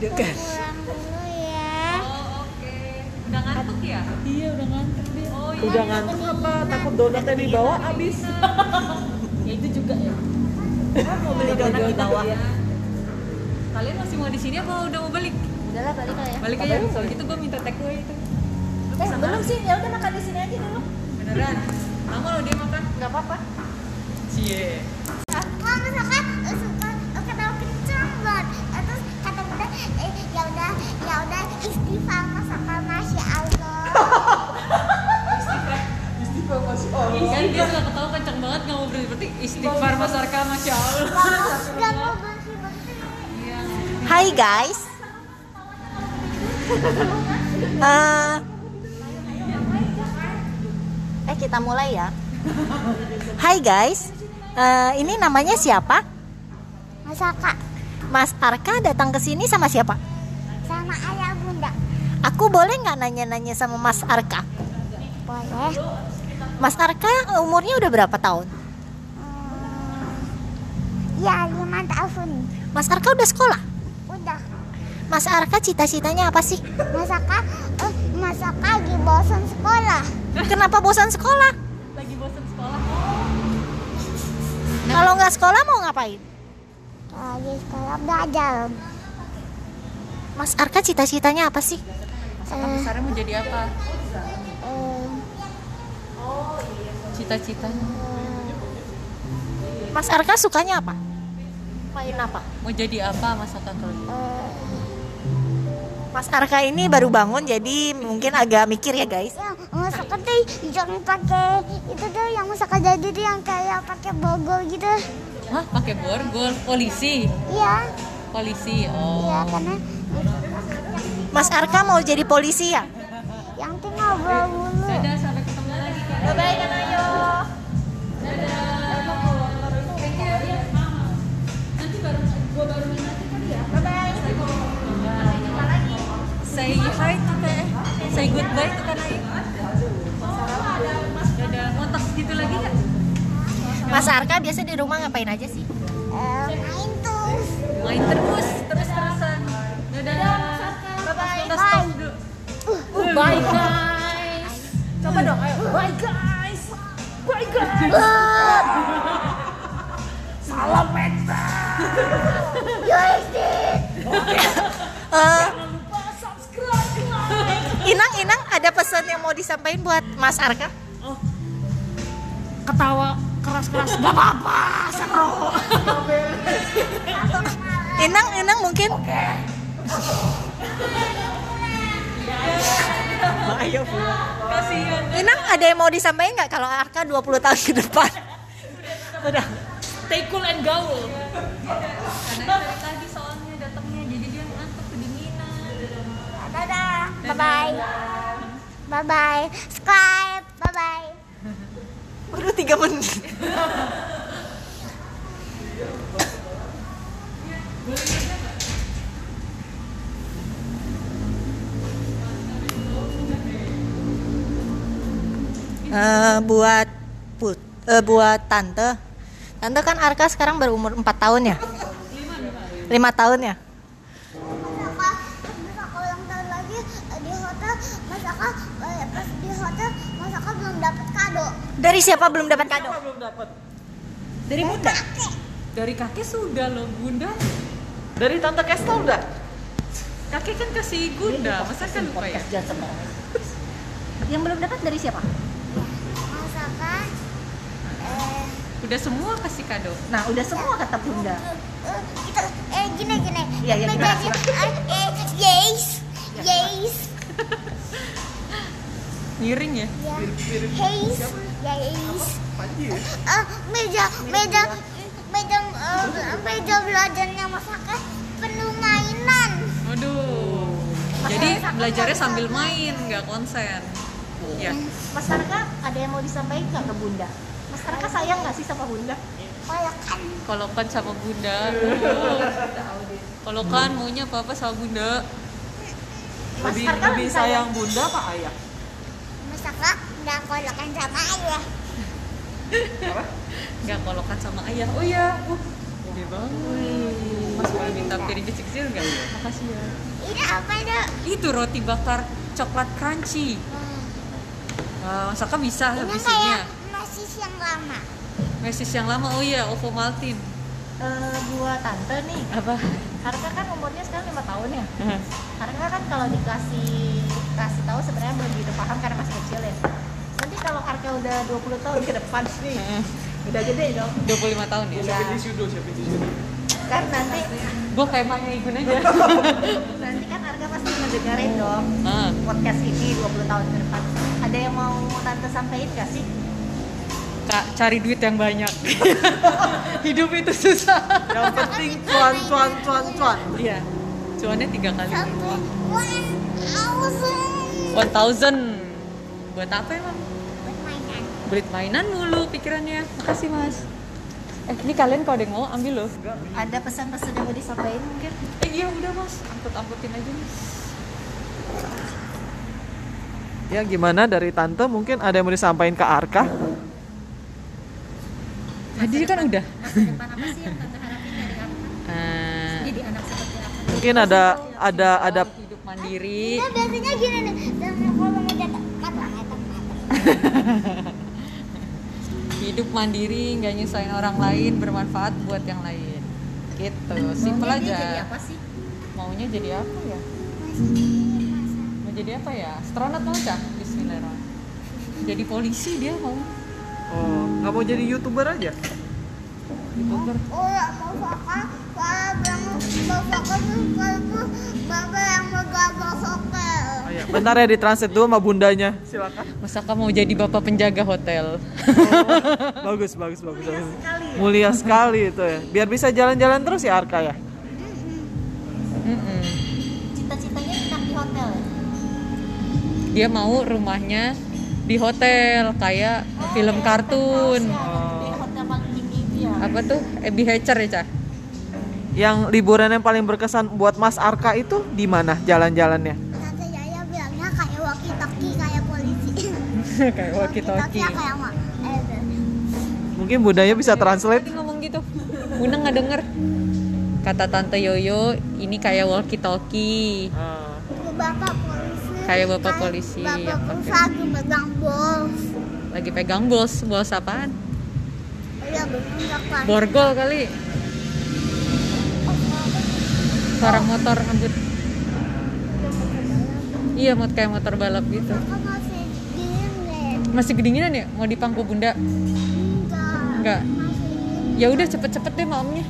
deg-degan. pulang dulu ya. Oh, oke. Udah ngantuk ya? Iya udah ngantuk dia. Oh, iya. Udah ngantuk apa? Takut donatnya dibawa abis. Ya itu juga ya. mau beli donat di bawah. Ya. Kalian masih mau di sini apa udah mau balik? Udahlah balik lah ya. Balik aja. Kalau gitu gue minta take away itu. Eh belum sih, ya udah makan di sini aja dulu. Beneran? Lama lo dia makan? Gak apa-apa. Cie. Kalau misalkan Kan dia suka ketawa kenceng banget nggak mau berhenti berarti istighfar Mas Arka Masya Allah. Iya. Hai guys. Eh, eh kita mulai ya. Hai guys. Eh, ini namanya siapa? Masaka Mas Arka datang ke sini sama siapa? sama ayah bunda. Aku boleh nggak nanya-nanya sama Mas Arka? Boleh. Mas Arka umurnya udah berapa tahun? Hmm, ya lima tahun. Mas Arka udah sekolah? Udah. Mas Arka cita-citanya apa sih? Masaka, eh, masaka lagi bosan sekolah. Kenapa bosan sekolah? Lagi bosan sekolah. Kalau nggak sekolah mau ngapain? Lagi sekolah belajar. Mas Arka cita-citanya apa sih? Mas Arka besarnya mau jadi apa? Cita-citanya Mas Arka sukanya apa? Main apa? mau jadi apa Mas Arka kalau gitu? eh, Mas Arka ini baru bangun jadi mungkin agak mikir ya guys. yang masaka tuh jangan pakai itu tuh yang masaka jadi tuh yang kayak pakai bogor gitu. Hah? Pakai borgol polisi? Iya, Polisi. Oh. iya karena Mas Arka mau jadi polisi ya? yang tuh ngobrol dulu. Dadah sampai ketemu lagi. Bye bye Goodbye Kanai. Dadah. Mau tos gitu lagi nggak? Mas Arka biasa di rumah ngapain aja sih? Main tuh. Main terus, terus terusan. Dadah. Bye bye. Stop dulu. Bye guys. Coba dong, ayo. Bye guys. Bye guys. Salam peta. Mau disampaikan buat Mas Arka? Ketawa keras-keras. Gak apa-apa, seru. Inang, Inang mungkin? Ayo Kasihan. Inang ada yang mau disampaikan nggak kalau Arka 20 tahun ke depan? Udah. Stay cool and gaul. Karena dari tadi soalnya datangnya jadi dia ngantuk kedinginan. Dadah. Bye bye. Bye bye. Subscribe. Bye bye. Udah 3 menit. Eh, buat put, eh, buat tante, tante kan Arka sekarang berumur 4 tahun ya, 5 tahun ya. Masaka, Masaka ulang tahun lagi di hotel. Masaka di hotel, Masaka belum dapat kado. Dari siapa belum dapat kado? Belum dapat. Dari Bunda. Dari kakek sudah loh, Bunda. Dari tante Kestel udah. Kakek kan kasih Bunda, masa kan lupa ya? Yang belum dapat dari siapa? Masaka eh Udah semua kasih kado. Nah, udah semua kata Bunda. eh, kita eh gini gini. Iya, iya, Meja gimana, gini. Eh, eh, yes. Yes. Miring ya? Ya. Ya? Eh, meja meja meja eh, meja belajarnya Masaka penuh mainan. Waduh. Jadi belajarnya sambil main, nggak konsen. Ya. Mas Arka ada yang mau disampaikan ke Bunda? Mas Arka sayang nggak sih sama Bunda? Kolokan. Kolokan sama Bunda. Kolokan maunya apa-apa sama Bunda. Lebih, lebih lebih sayang bunda apa ayah? Masaka udah kolokan sama ayah. Nggak kolokan sama ayah. Oh iya. Uh, gede banget. Mas boleh minta piring kecil-kecil enggak? Makasih ya. Ini apa dok? Itu roti bakar coklat crunchy. Hmm. Wah, Masaka bisa Ini habisinnya. kayak nasi yang lama. Mesis yang lama, oh iya, Ovomaltine. Eh, buat tante nih Apa? Harga kan umurnya sekarang lima tahun ya Harga kan kalau dikasih kasih tahu sebenarnya belum gitu paham karena masih kecil ya nanti kalau Arka udah 20 tahun ke depan nih udah gede dong 25 tahun ya? ya kan nanti Gue kayak Maya Igun aja. nanti kan Arka pasti ngedengerin dong ah. podcast ini 20 tahun ke depan ada yang mau tante sampaikan gak sih Kak, cari duit yang banyak. Hidup itu susah. Yang penting cuan cuan cuan cuan. Iya. Cuannya tiga kali. Sampai one thousand. Buat apa emang? Buat mainan. Beli mainan mulu pikirannya. Makasih mas. Eh, ini kalian kalau ada yang mau ambil loh. ada pesan-pesan yang mau disampaikan mungkin Eh iya udah mas, angkut-angkutin aja mas. Ya gimana dari tante mungkin ada yang mau disampaikan ke Arka? Tadi kan udah. masa depan apa sih yang tante harapin dari Arka Eh, jadi anak seperti apa Mungkin ada ada ada mandiri. Nah, biasanya gini nih. Dan kalau mau cetak mata mata mata. Hidup mandiri, nggak nyusahin orang lain, bermanfaat buat yang lain. Gitu, simpel Maunya aja. jadi apa sih Maunya jadi apa ya? Mau jadi apa ya? Astronot mau cah? Bismillahirrahmanirrahim. Jadi polisi dia mau. oh nggak mau jadi youtuber aja? Oh ya tuh kalau bapak yang megang. Oh, iya. Bentar ya ditranslate dulu sama bundanya. Silakan. Masa kamu mau jadi bapak penjaga hotel? bagus bagus bagus. bagus. Mulia sekali itu ya. Biar bisa jalan-jalan terus ya Arka ya. Mm-mm. cita-citanya enak di hotel ya? Dia mau rumahnya di hotel kayak film kartun. Apa tuh? Abby Hatcher ya, Cah? Yang liburan yang paling berkesan buat Mas Arka itu di mana jalan-jalannya? Tante Yaya bilangnya kayak walkie talkie kayak polisi. kayak walkie-talkie. kayak ma. Eh, Mungkin bundanya bisa translate. Tadi ngomong gitu. Bunda nggak denger. Kata Tante Yoyo, ini kayak walkie-talkie. Ah. bapak polisi. Kayak bapak polisi, Bapak ya, polisi pakai. lagi megang bol. Lagi pegang bos, bos apaan? Iya. Borgol kali. Suara motor ngebut. Iya, mau kayak motor balap gitu. Masih kedinginan ya? Mau dipangku bunda? Enggak. Ya udah cepet-cepet deh malamnya.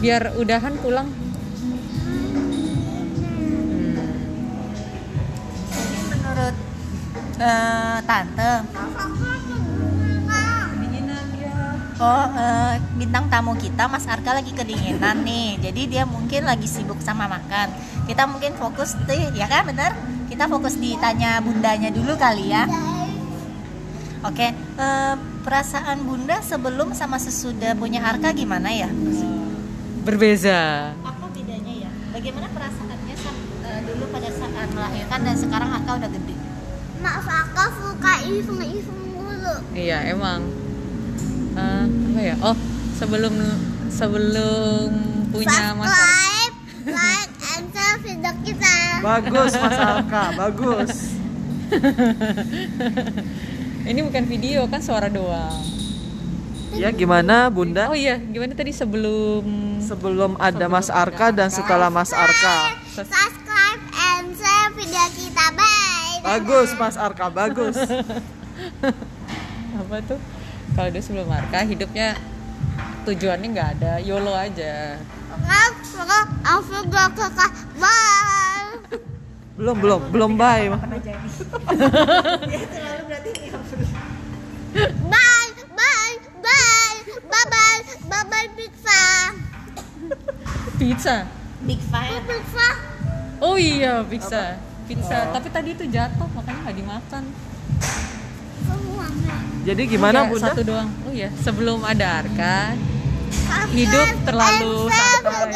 Biar udahan pulang. Hmm. Jadi menurut eh, tante. Oh eh, bintang tamu kita Mas Arka lagi kedinginan nih. Jadi dia mungkin lagi sibuk sama makan. Kita mungkin fokus deh ya kan bener? Kita fokus ditanya bundanya dulu kali ya. Oke eh, perasaan bunda sebelum sama sesudah punya Arka gimana ya? Berbeza. apa bedanya ya? Bagaimana perasaannya eh, dulu pada saat melahirkan dan sekarang Arka udah gede? Mak Faka suka iseng-iseng mulu. Iya emang. Eh, apa ya? Oh sebelum sebelum punya masa Subscribe, like, and share video kita. Bagus Mas Arka, bagus. ini bukan video kan suara doang. Ya gimana Bunda? Oh iya gimana tadi sebelum Sebelum ada Mas Arka dan setelah Mas Arka. Subscribe and share video kita. Bye. Bagus Mas Arka, bagus. apa tuh? Kalau dia sebelum Marka hidupnya tujuannya nggak ada, YOLO aja. Aku gak kakak. Bye. Belum belum belum bye. Bye. Bye. Bye. Bye. Bye. Bye. Bye. Pizza. Pizza. big fan Pizza. Oh iya pizza. Pizza. Tapi tadi itu jatuh makanya nggak dimakan. Jadi gimana Iya, Bunda? Satu doang. Oh iya sebelum ada Arka Hidup terlalu santai.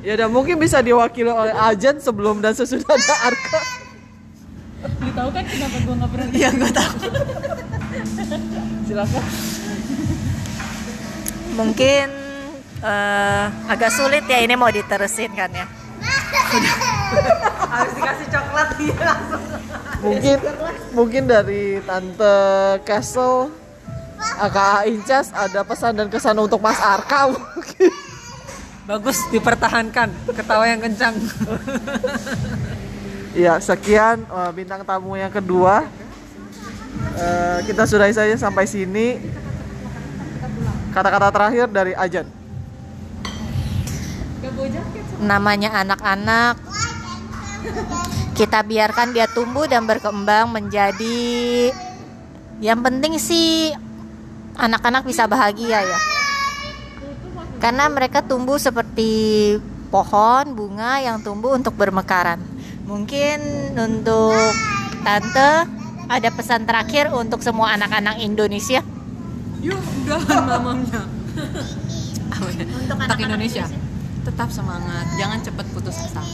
Ya udah mungkin bisa diwakili oleh Ajan sebelum dan sesudah ada Arka. Lu tahu kan kenapa gue nggak pernah ya gue tahu Silakan. mungkin eh, agak sulit ya ini mau diterusin kan ya. Harus dikasih coklat dia langsung. Mungkin mungkin dari tante Castle Kak Incas ada pesan dan kesan untuk Mas Arka mungkin. Bagus dipertahankan. Ketawa yang kencang. Iya, sekian eh, bintang tamu yang kedua. Eh, kita sudahi saja sampai sini. Kata-kata terakhir dari Ajan. Namanya anak-anak kita biarkan dia tumbuh dan berkembang menjadi yang penting sih anak-anak bisa bahagia ya. Karena mereka tumbuh seperti pohon bunga yang tumbuh untuk bermekaran. Mungkin untuk tante ada pesan terakhir untuk semua anak-anak Indonesia. Yuk, udahan mamamnya. Ya? Untuk Untuk Indonesia. Tetap semangat, jangan cepat putus asa.